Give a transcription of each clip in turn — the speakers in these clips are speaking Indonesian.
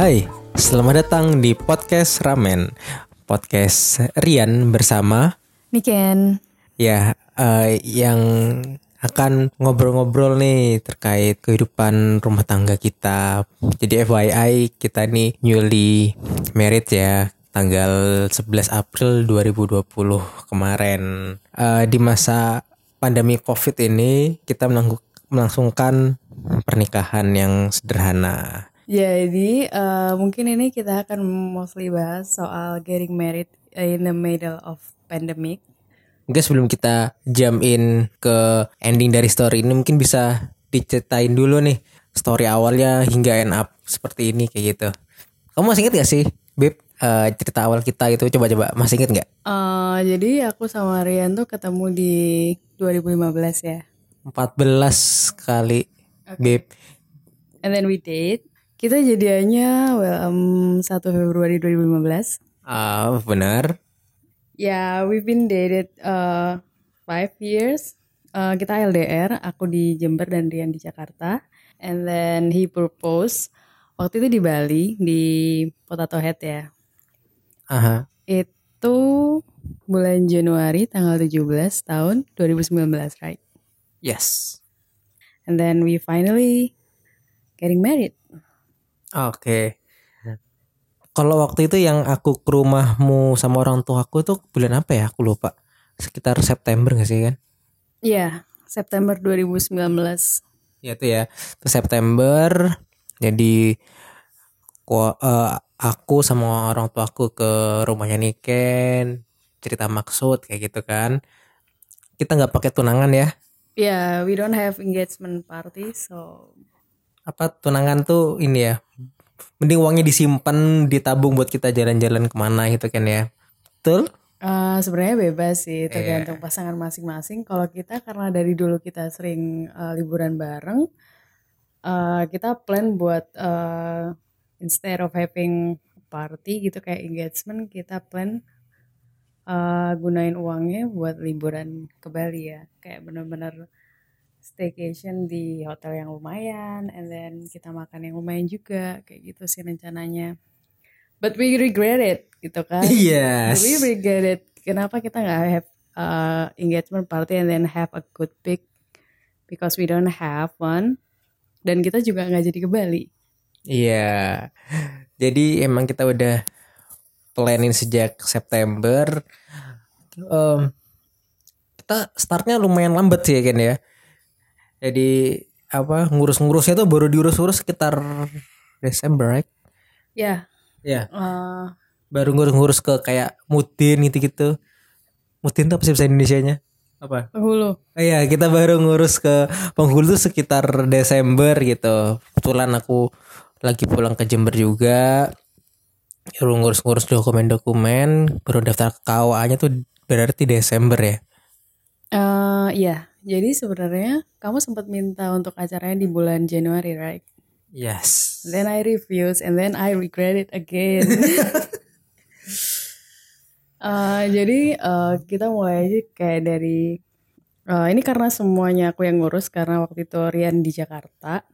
Hai, selamat datang di podcast Ramen. Podcast Rian bersama Niken. ya eh, yang akan ngobrol-ngobrol nih terkait kehidupan rumah tangga kita. Jadi FYI kita nih newly married ya tanggal 11 April 2020 kemarin. Eh, di masa pandemi Covid ini kita melangsungkan pernikahan yang sederhana. Jadi eh, mungkin ini kita akan mostly bahas soal getting married in the middle of pandemic. Mungkin sebelum kita jump in ke ending dari story ini mungkin bisa diceritain dulu nih story awalnya hingga end up seperti ini kayak gitu. Kamu masih inget gak sih, Beb, eh, cerita awal kita itu coba-coba masih inget nggak? Eh, jadi aku sama Rian tuh ketemu di 2015 ya. 14 kali, Beb. And then we date. Kita jadiannya well um, 1 Februari 2015. Ah, benar. Ya, we've been dated uh, five years. Uh, kita LDR, aku di Jember dan Rian di Jakarta. And then he proposed waktu itu di Bali di Potato Head ya. Aha. Itu bulan Januari tanggal 17 tahun 2019, right? Yes. And then we finally getting married. Oke. Kalau waktu itu yang aku ke rumahmu sama orang tua aku itu bulan apa ya? Aku lupa. Sekitar September gak sih kan? Iya, September 2019. Ya itu ya. Itu September. Jadi gua eh, aku sama orang tua aku ke rumahnya Niken cerita maksud kayak gitu kan. Kita nggak pakai tunangan ya. Yeah, we don't have engagement party, so Apa tunangan tuh ini ya. Mending uangnya disimpan, ditabung buat kita jalan-jalan ke mana gitu kan ya. Betul? Eh, sebenarnya bebas sih, tergantung pasangan masing-masing. Kalau kita karena dari dulu kita sering eh, liburan bareng, eh, kita plan buat eh, instead of having party gitu kayak engagement, kita plan eh, gunain uangnya buat liburan ke Bali ya, kayak bener-bener staycation di hotel yang lumayan, and then kita makan yang lumayan juga, kayak gitu sih rencananya. But we regret it, gitu kan? Yes. We regret it. Kenapa kita nggak have uh, engagement party and then have a good pic? Because we don't have one. Dan kita juga nggak jadi ke Bali. Iya. Jadi emang kita udah planning sejak September. Em, kita startnya lumayan lambat sih ya kan ya. Jadi apa ngurus-ngurusnya tuh baru diurus-urus sekitar Desember, right? Ya, Ya, uh, baru ngurus-ngurus ke kayak Mutin gitu-gitu. Mutin tuh apa sih bahasa Indonesianya? Apa? penghulu. Oh Iya, kita baru ngurus ke penghulu tuh sekitar Desember gitu. Kebetulan aku lagi pulang ke Jember juga. Baru ngurus-ngurus dokumen-dokumen, baru daftar ke KUA-nya tuh berarti Desember ya. Uh, ya, jadi sebenarnya kamu sempat minta untuk acaranya di bulan Januari, right? Yes. Then I refuse and then I regret it again. Uh, jadi uh, kita mulai aja kayak dari uh, ini karena semuanya aku yang ngurus karena waktu itu Rian di Jakarta.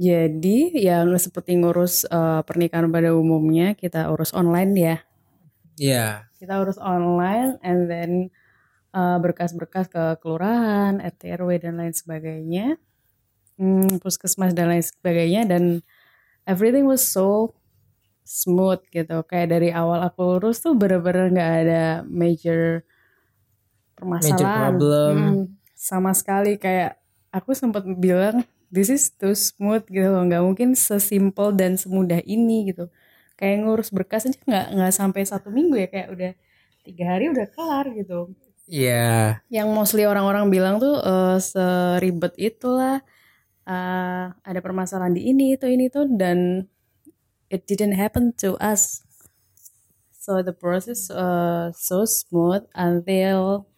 Jadi yang seperti ngurus uh, pernikahan pada umumnya kita urus online ya. Iya. Kita urus online and then uh, berkas-berkas ke kelurahan, RT RW dan lain sebagainya. Hmm, puskesmas dan lain sebagainya dan everything was so smooth gitu. Kayak dari awal aku lurus tuh bener-bener nggak ada major permasalahan. problem. Mm, sama sekali. Kayak aku sempat bilang this is too smooth gitu loh. Nggak mungkin sesimpel dan semudah ini gitu. Kayak ngurus berkas aja nggak nggak sampai satu minggu ya. Kayak udah tiga hari udah kelar gitu Iya. yang mostly orang-orang bilang tuh eh, seribet itulah eh, ada permasalahan di ini itu ini tuh dan it didn't happen to us so the process uh, so smooth until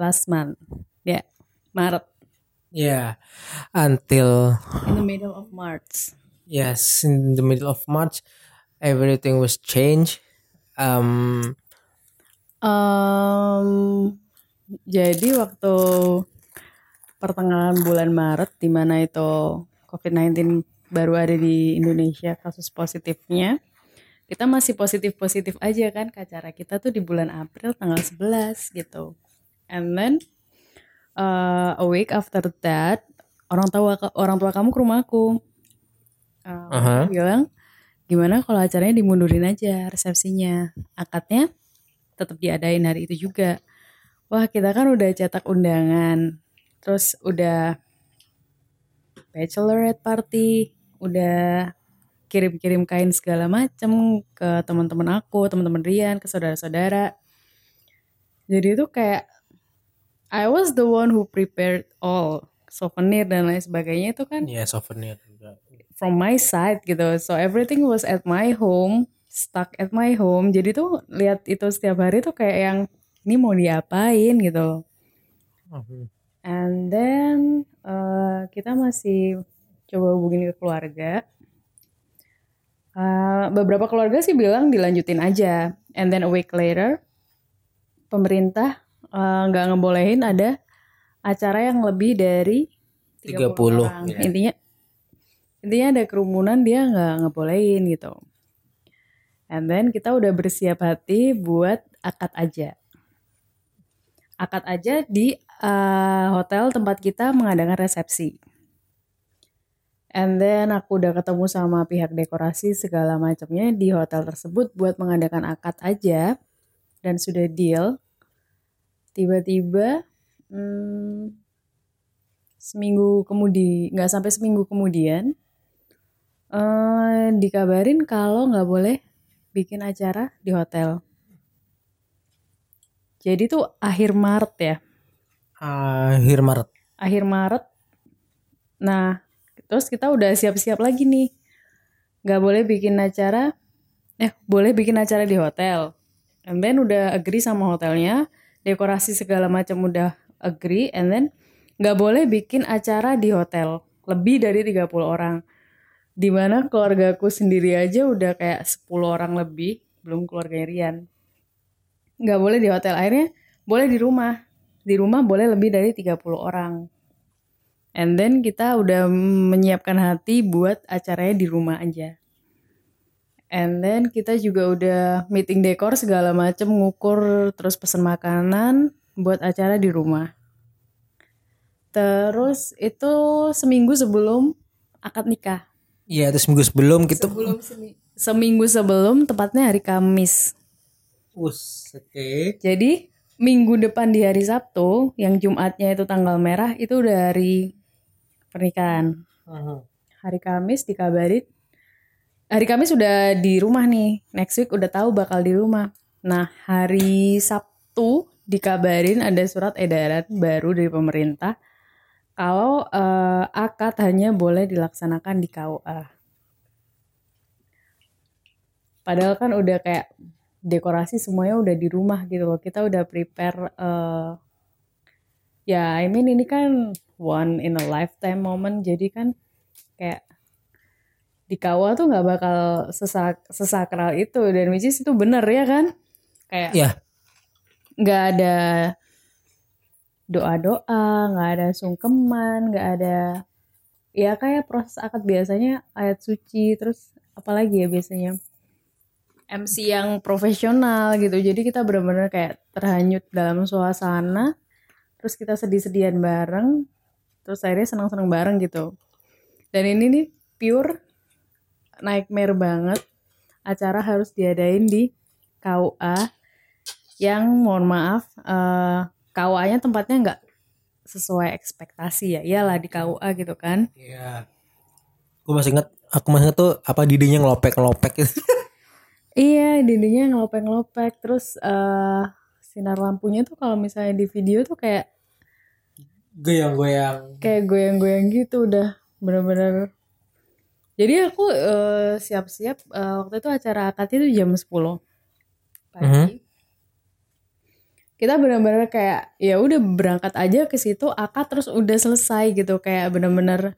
last month ya Maret Iya. Until in the middle of March yes, in the middle of March everything was changed. Um Em, jadi waktu pertengahan bulan Maret di mana itu COVID-19 baru ada di Indonesia kasus positifnya kita masih positif-positif aja kan ke acara kita tuh di bulan April tanggal 11 gitu. And then uh, a week after that orang tua orang tua kamu ke rumahku uh, Aha. bilang gimana kalau acaranya dimundurin aja resepsinya? Akadnya tetap diadain hari itu juga wah kita kan udah cetak undangan terus udah bachelorette party udah kirim-kirim kain segala macem ke teman-teman aku teman-teman Rian ke saudara-saudara jadi itu kayak I was the one who prepared all souvenir dan lain sebagainya itu kan Iya souvenir juga. from my side gitu. So everything was at my home, stuck at my home. Jadi tuh lihat itu setiap hari tuh kayak yang ini mau diapain gitu. Mhm. And then uh, kita masih coba hubungin ke keluarga. Uh, beberapa keluarga sih bilang dilanjutin aja. And then a week later, pemerintah uh, nggak ngebolehin ada acara yang lebih dari 30, 30, orang. ya. Intinya intinya ada kerumunan dia nggak ngebolehin gitu. And then kita udah bersiap hati buat akad aja. Akad aja di uh, hotel tempat kita mengadakan resepsi. And then aku udah ketemu sama pihak dekorasi segala macamnya di hotel tersebut buat mengadakan akad aja dan sudah deal. Tiba-tiba hmm, seminggu kemudian nggak sampai seminggu kemudian eh dikabarin kalau nggak boleh bikin acara di hotel. Jadi tuh akhir Maret ya, Akhir Maret. akhir Maret. Nah, terus kita udah siap-siap lagi nih. Nggak boleh bikin acara, eh boleh bikin acara di hotel. And then udah agree sama hotelnya, dekorasi segala macam udah agree, and then nggak boleh bikin acara di hotel lebih dari 30 orang. Di mana keluargaku sendiri aja udah kayak 10 orang lebih, belum keluarga Rian. Nggak boleh di hotel, akhirnya boleh di rumah. Di rumah boleh lebih dari 30 orang. And then kita udah menyiapkan hati buat acaranya di rumah aja. And then kita juga udah meeting dekor segala macem, ngukur, terus pesen makanan buat acara di rumah. Terus itu seminggu sebelum akad nikah. Iya terus minggu sebelum gitu. Seminggu sebelum, tepatnya hari Kamis. Us, oke. Jadi minggu depan di hari Sabtu, yang Jumatnya itu tanggal merah, itu udah hari pernikahan. Mhm. Hari Kamis dikabarin, hari Kamis udah di rumah nih, next week udah tahu bakal di rumah. Nah hari Sabtu dikabarin ada surat edaran baru dari pemerintah kalau eh, akad hanya boleh dilaksanakan di KUA. Padahal kan udah kayak dekorasi semuanya udah di rumah gitu loh. Kita udah prepare eh ya I mean ini kan one in a lifetime moment jadi kan kayak di KUA tuh nggak bakal sesak sesakral itu dan which is itu bener ya kan? Kayak Iya. nggak ada doa-doa, nggak ada sungkeman, nggak ada ya kayak proses akad biasanya ayat suci terus apalagi ya biasanya MC yang profesional gitu. Jadi kita benar-benar kayak terhanyut dalam suasana. Terus kita sedih-sedihan bareng. Terus akhirnya senang-senang bareng gitu. Dan ini nih pure nightmare banget. Acara harus diadain di KUA yang mohon maaf eh, KUA-nya tempatnya nggak sesuai ekspektasi ya. Iyalah di KUA gitu kan. Iya. Gue masih inget, aku masih inget tuh apa dindingnya ngelopek ngelopek gitu. Iya, dindingnya ngelopek-ngelopek. Terus eh sinar lampunya tuh kalau misalnya di video tuh kayak Goyang-goyang. kayak goyang-goyang gitu udah bener-bener. Jadi aku eh, siap-siap eh, waktu itu acara akad itu jam 10 pagi. Mhm. Kita bener-bener kayak ya udah berangkat aja ke situ akad terus udah selesai gitu kayak bener-bener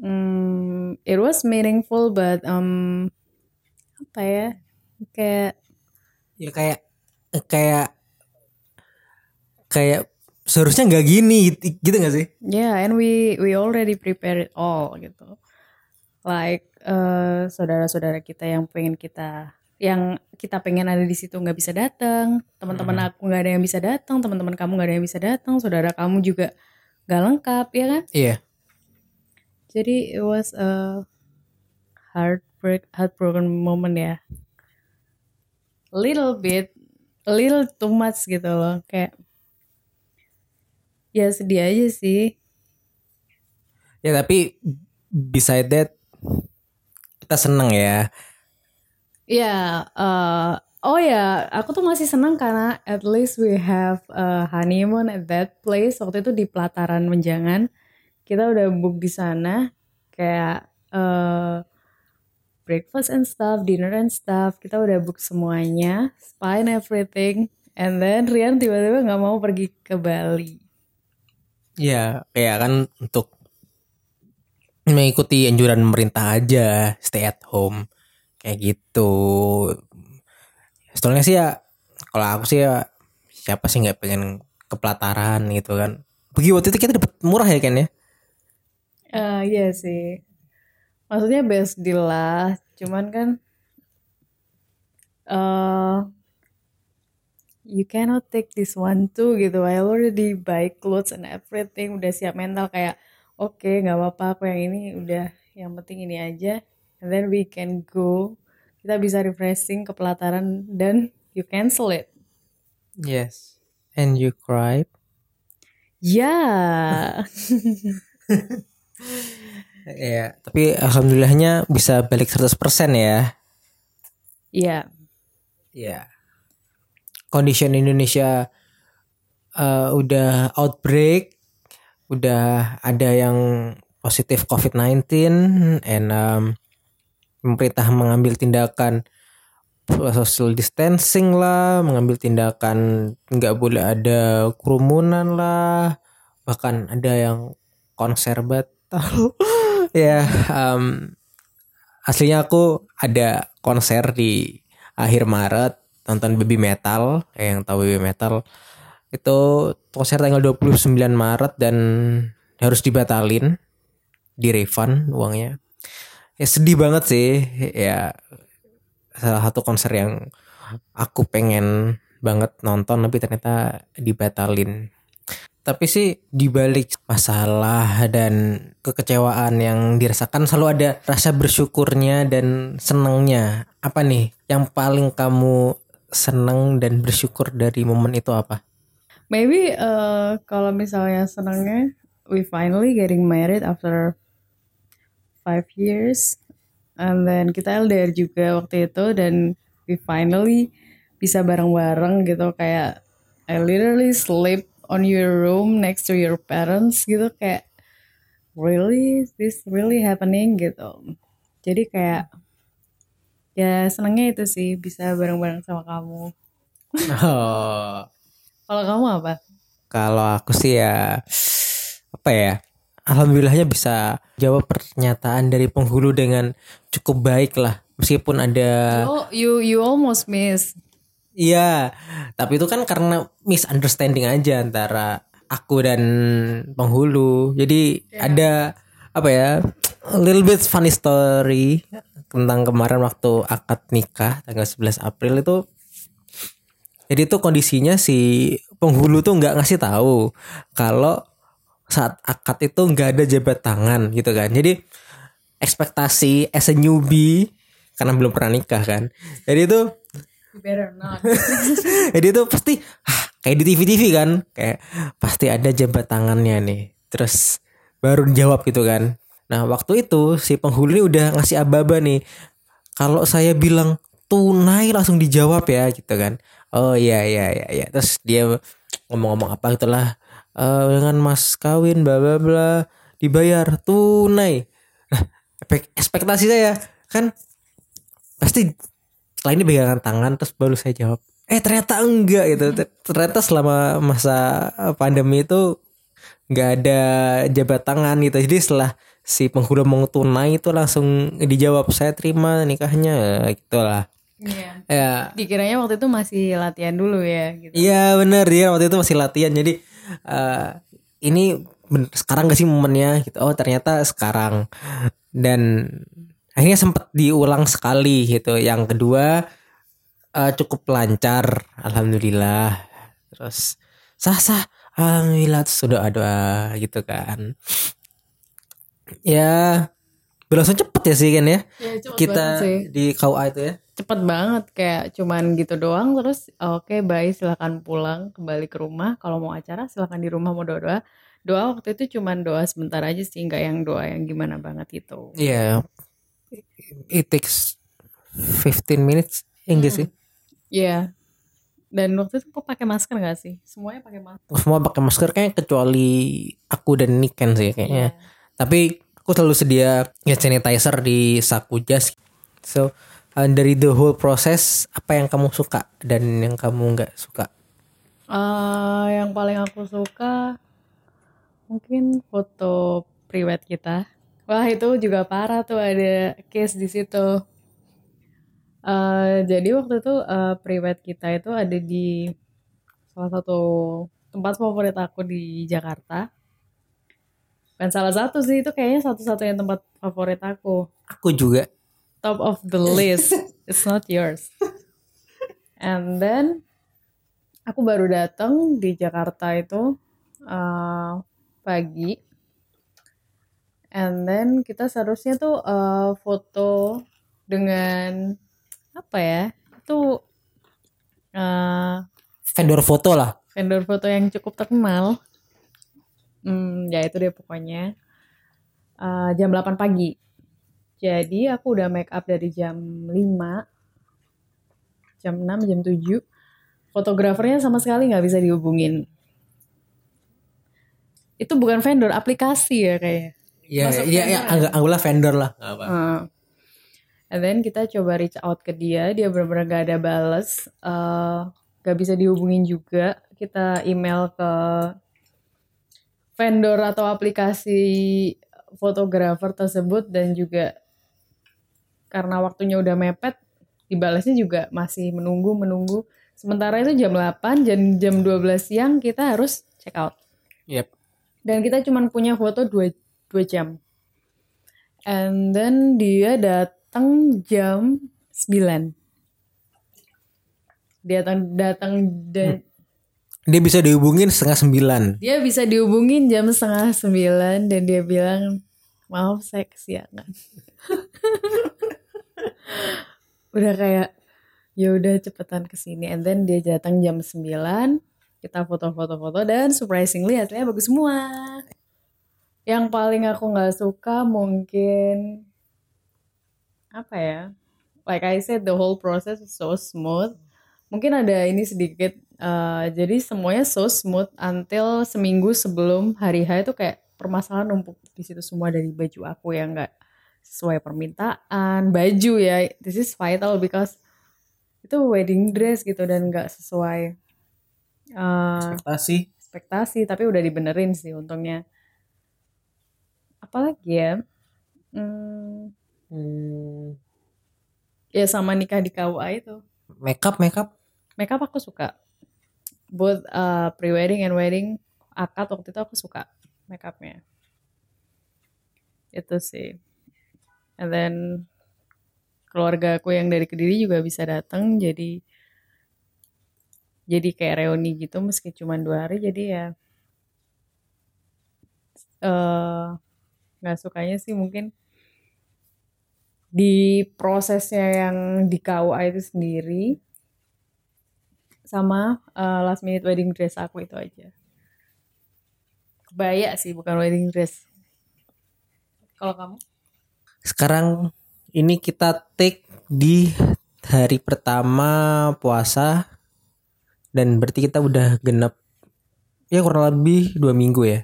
hmm, it was meaningful but um apa ya kayak Ya kayak kayak kayak seharusnya nggak gini gitu, gitu gak sih Yeah, and we we already prepare it all gitu. Like eh, saudara-saudara kita yang pengen kita yang kita pengen ada di situ nggak bisa datang, teman-teman aku nggak ada yang bisa datang, teman-teman kamu nggak ada yang bisa datang, saudara kamu juga nggak lengkap ya kan? iya Jadi it was a heartbreak heartbroken moment ya. Little bit, a little too much gitu loh, kayak ya sedih aja sih. ya tapi beside that kita seneng ya Ya, eh, oh ya, aku tuh masih senang karena at least we have a honeymoon at that place. Waktu itu di pelataran Menjangan, kita udah book di sana, kayak eh, breakfast and stuff, dinner and stuff. Kita udah book semuanya, spa and everything. And then Rian tiba-tiba nggak mau pergi ke Bali. ya kayak kan untuk mengikuti anjuran pemerintah aja stay at home kayak gitu soalnya sih ya kalau aku sih ya siapa sih nggak pengen ke pelataran gitu kan pergi waktu itu kita dapat murah ya kan ya Eh iya sih. Maksudnya best deal lah. Cuman kan eh you cannot take this one too gitu. I already buy clothes and everything. Udah siap mental kayak oke nggak apa-apa aku yang ini udah yang penting ini aja. And then we can go. Kita bisa refreshing ke pelataran dan you cancel it. yes and you cried Ya. ya tapi alhamdulillahnya bisa balik 100% ya Iya. ya condition Indonesia eh, udah outbreak udah ada yang positif COVID-19 and um, pemerintah mengambil tindakan social distancing lah, mengambil tindakan nggak boleh ada kerumunan lah, bahkan ada yang konser batal. ya, um, aslinya aku ada konser di akhir Maret nonton Baby Metal, yang tahu Baby Metal itu konser tanggal 29 Maret dan harus dibatalin di refund uangnya. Ya sedih banget sih ya salah satu konser yang aku pengen banget nonton tapi ternyata dibatalin tapi sih dibalik masalah dan kekecewaan yang dirasakan selalu ada rasa bersyukurnya dan senangnya apa nih yang paling kamu seneng dan bersyukur dari momen itu apa? Maybe uh, kalau misalnya senangnya we finally getting married after five years. And then kita LDR juga waktu itu dan we finally bisa bareng-bareng gitu. Kayak I literally sleep on your room next to your parents gitu kayak really? This really happening? gitu. Jadi kayak ya senangnya itu sih bisa bareng-bareng sama kamu. Oh kalau kamu apa? Kalau aku sih ya apa ya? Alhamdulillahnya bisa jawab pernyataan dari penghulu dengan cukup baik lah. Meskipun ada oh you you almost miss iya, tapi itu kan karena misunderstanding aja antara aku dan penghulu. Jadi ada apa ya? A little bit funny story tentang kemarin waktu akad nikah tanggal 11 April itu jadi tuh kondisinya si penghulu tuh nggak ngasih tahu kalau saat akad itu nggak ada jabat tangan gitu kan. Jadi ekspektasi as a newbie karena belum pernah nikah kan. Jadi itu better not jadi itu pasti ah, kayak di TV-TV kan, kayak pasti ada jabat tangannya nih. Terus baru dijawab gitu kan. Nah, waktu itu si penghulu ini udah ngasih aba-aba nih. Kalau saya bilang tunai langsung dijawab ya gitu kan. Oh iya iya iya iya. Terus dia ngomong-ngomong apa gitulah eh dengan mas kawin bla bla bla dibayar tunai. Nah, ekspektasi saya kan pasti setelah ini pegangan tangan terus baru saya jawab. Eh ternyata enggak gitu. Ternyata selama masa pandemi itu nggak ada jabat tangan gitu. Jadi setelah si penghulu mau tunai itu langsung dijawab saya terima nikahnya gitulah. Iya. Ya Dikiranya waktu itu masih latihan dulu ya gitu. Iya bener dia waktu itu masih latihan jadi eh, ini bener, sekarang gak sih momennya gitu oh ternyata sekarang dan akhirnya sempat diulang sekali gitu. Yang kedua eh, cukup lancar alhamdulillah. Terus sah sah alhamdulillah terus sudah ada gitu kan. Ya berlangsung cepet ya sih kan ya? Ya, kita di KUA itu ya? Cepet banget kayak cuman gitu doang terus oke bye silakan pulang kembali ke rumah. Kalau mau acara silakan di rumah mau doa doa. Doa waktu itu cuman doa sebentar aja sih nggak yang doa yang gimana banget itu Iya. It takes 15 minutes enggak sih? Iya dan waktu itu kok pakai masker gak sih semuanya pakai masker Semua pakai masker kayaknya kecuali aku dan Niken sih kayaknya. Iya. Tapi aku selalu sedia hand sanitizer di saku jas. So uh, dari the whole process apa yang kamu suka dan yang kamu nggak suka? Eh, yang paling aku suka mungkin foto priwet kita. Wah itu juga parah tuh ada case di situ. Eh, jadi waktu itu eh, priwet kita itu ada di salah satu tempat favorit aku di Jakarta. Dan salah satu sih itu kayaknya satu-satunya tempat favorit aku. Aku juga. Top of the list. It's not yours. And then aku baru datang di Jakarta itu eh, pagi. And then kita seharusnya tuh eh, foto dengan apa ya? Itu eh, Vendor foto lah. vendor foto yang cukup terkenal. Hmm, ya itu deh pokoknya. Eh, jam 8 pagi. Jadi aku udah make up dari jam 5. Jam 6, jam 7. Fotografernya sama sekali nggak bisa dihubungin. Itu bukan vendor, aplikasi ya kayaknya. Iya, iya, iya, anggaplah vendor lah. Apa. Uh, and then kita coba reach out ke dia, dia benar-benar gak ada bales, uh, gak bisa dihubungin juga. Kita email ke vendor atau aplikasi fotografer tersebut dan juga karena waktunya udah mepet, dibalasnya juga masih menunggu menunggu. Sementara itu jam 8 dan jam 12 siang kita harus check out. Yep. Dan kita cuma punya foto 2 2 jam. And then dia datang jam 9. Dia datang datang dan Dia bisa dihubungin setengah sembilan. dia bisa dihubungin jam setengah sembilan dan dia bilang maaf saya kesiangan. udah kayak ya udah cepetan ke sini and then dia datang jam 9 kita foto-foto-foto dan surprisingly hasilnya bagus semua yang paling aku nggak suka mungkin apa ya? Like I said the whole process is so smooth. Mungkin ada ini sedikit eh, jadi semuanya so smooth until seminggu sebelum hari H itu kayak permasalahan numpuk di situ semua dari baju aku yang nggak sesuai permintaan. Baju ya this is vital because itu wedding dress gitu dan nggak sesuai eh, Ekspektasi. ekspektasi tapi udah dibenerin sih untungnya apalagi ya? Hmm, Hmm, ya sama nikah di KUA itu. Makeup, makeup. makeup aku suka. Both uh, pre-wedding and wedding akad waktu itu aku suka makeupnya. Itu sih. And then keluarga aku yang dari kediri juga bisa datang jadi jadi kayak reuni gitu meski cuma dua hari jadi ya eh nggak sukanya sih mungkin di prosesnya yang di KUA itu sendiri sama eh, last minute wedding dress aku itu aja. Kebaya sih bukan wedding dress. Kalau kamu? Sekarang ini kita take di hari pertama puasa dan berarti kita udah genap ya kurang lebih dua minggu ya.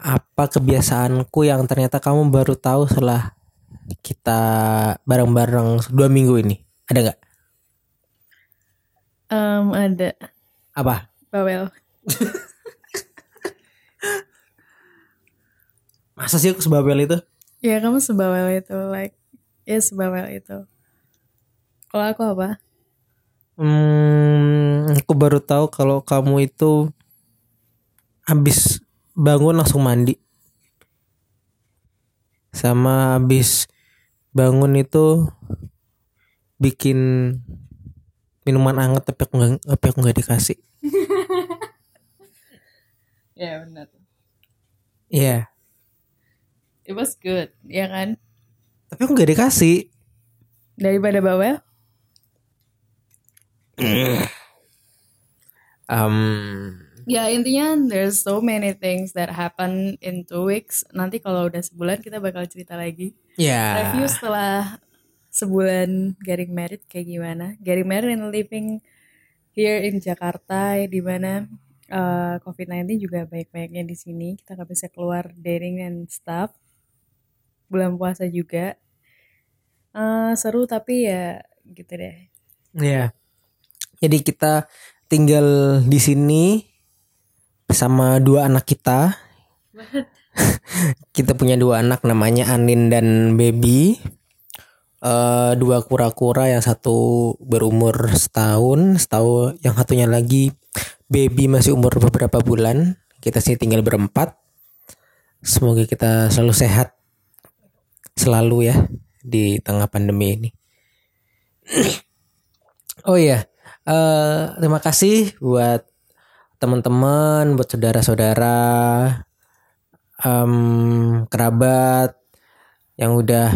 Apa kebiasaanku yang ternyata kamu baru tahu setelah kita bareng-bareng dua minggu ini? Ada nggak? Em, ada Apa? bawel. Masa sih aku sebabel itu? Ya kamu sebawel itu like ya sebawel itu. Kalau aku apa? Hmm, aku baru tahu kalau kamu itu habis bangun langsung mandi. Sama habis bangun itu bikin minuman hangat tapi aku nggak tapi aku nggak dikasih. Ya benar. Iya. It was good, ya kan? Tapi aku nggak dikasih. Daripada bawel? Um, Ya intinya there's so many things that happen in two weeks. Nanti kalau udah sebulan kita bakal cerita lagi. ya. Review setelah sebulan getting married kayak gimana. Getting married and living here in Jakarta di mana uh, COVID-19 juga banyak-banyaknya di sini. Kita nggak bisa keluar dating and stuff. Bulan puasa juga. Uh, seru tapi ya gitu deh. Ya. Jadi kita tinggal di sini bersama dua anak kita. kita punya dua anak namanya Anin dan Baby. Eh, dua kura-kura yang satu berumur setahun, setahun yang satunya lagi Baby masih umur beberapa bulan. Kita sini tinggal berempat. Semoga kita selalu sehat selalu ya di tengah pandemi ini. Oh iya, eh terima kasih buat teman-teman, buat saudara-saudara, em, kerabat yang udah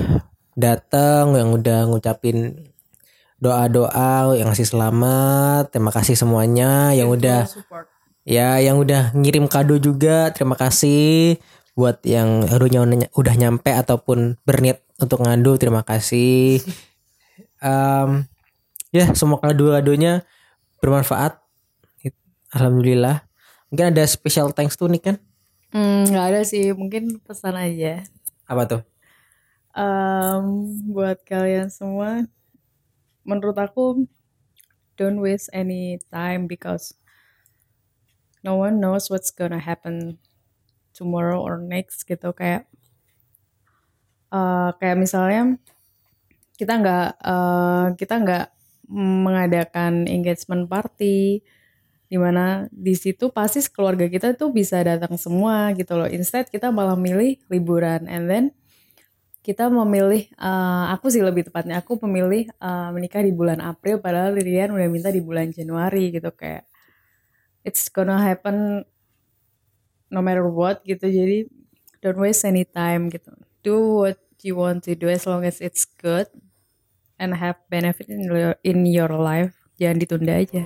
datang, yang udah ngucapin doa-doa, yang ngasih selamat. Terima kasih semuanya yang udah support. ya yang udah ngirim kado juga. Terima kasih buat yang udah ny- udah nyampe ataupun berniat untuk ngadu. Terima kasih. Em, ya semua kado-kadonya bermanfaat. Alhamdulillah. Mungkin ada special thanks tuh nih kan? Hmm, nggak ada sih, mungkin pesan aja. Apa tuh? Em, buat kalian semua, menurut aku don't waste any time because no one knows what's gonna happen tomorrow or next gitu kayak eh, kayak misalnya kita nggak eh, kita nggak mengadakan engagement party di mana di situ pasti keluarga kita tuh bisa datang semua gitu loh. Instead kita malah milih liburan. And then kita memilih eh, aku sih lebih tepatnya aku memilih eh, menikah di bulan April padahal Lilian udah minta di bulan Januari gitu kayak it's gonna happen no matter what gitu. Jadi don't waste any time gitu. Do what you want to do as long as it's good and have benefit in your, in your life. Jangan ditunda aja